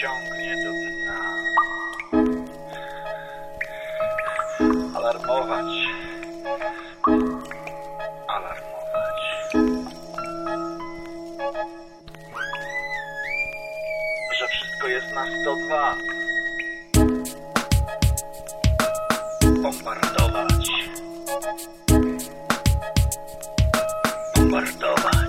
ciągnie do dna. Alarmować. Alarmować. Że wszystko jest na 102. Bombardować. Bombardować.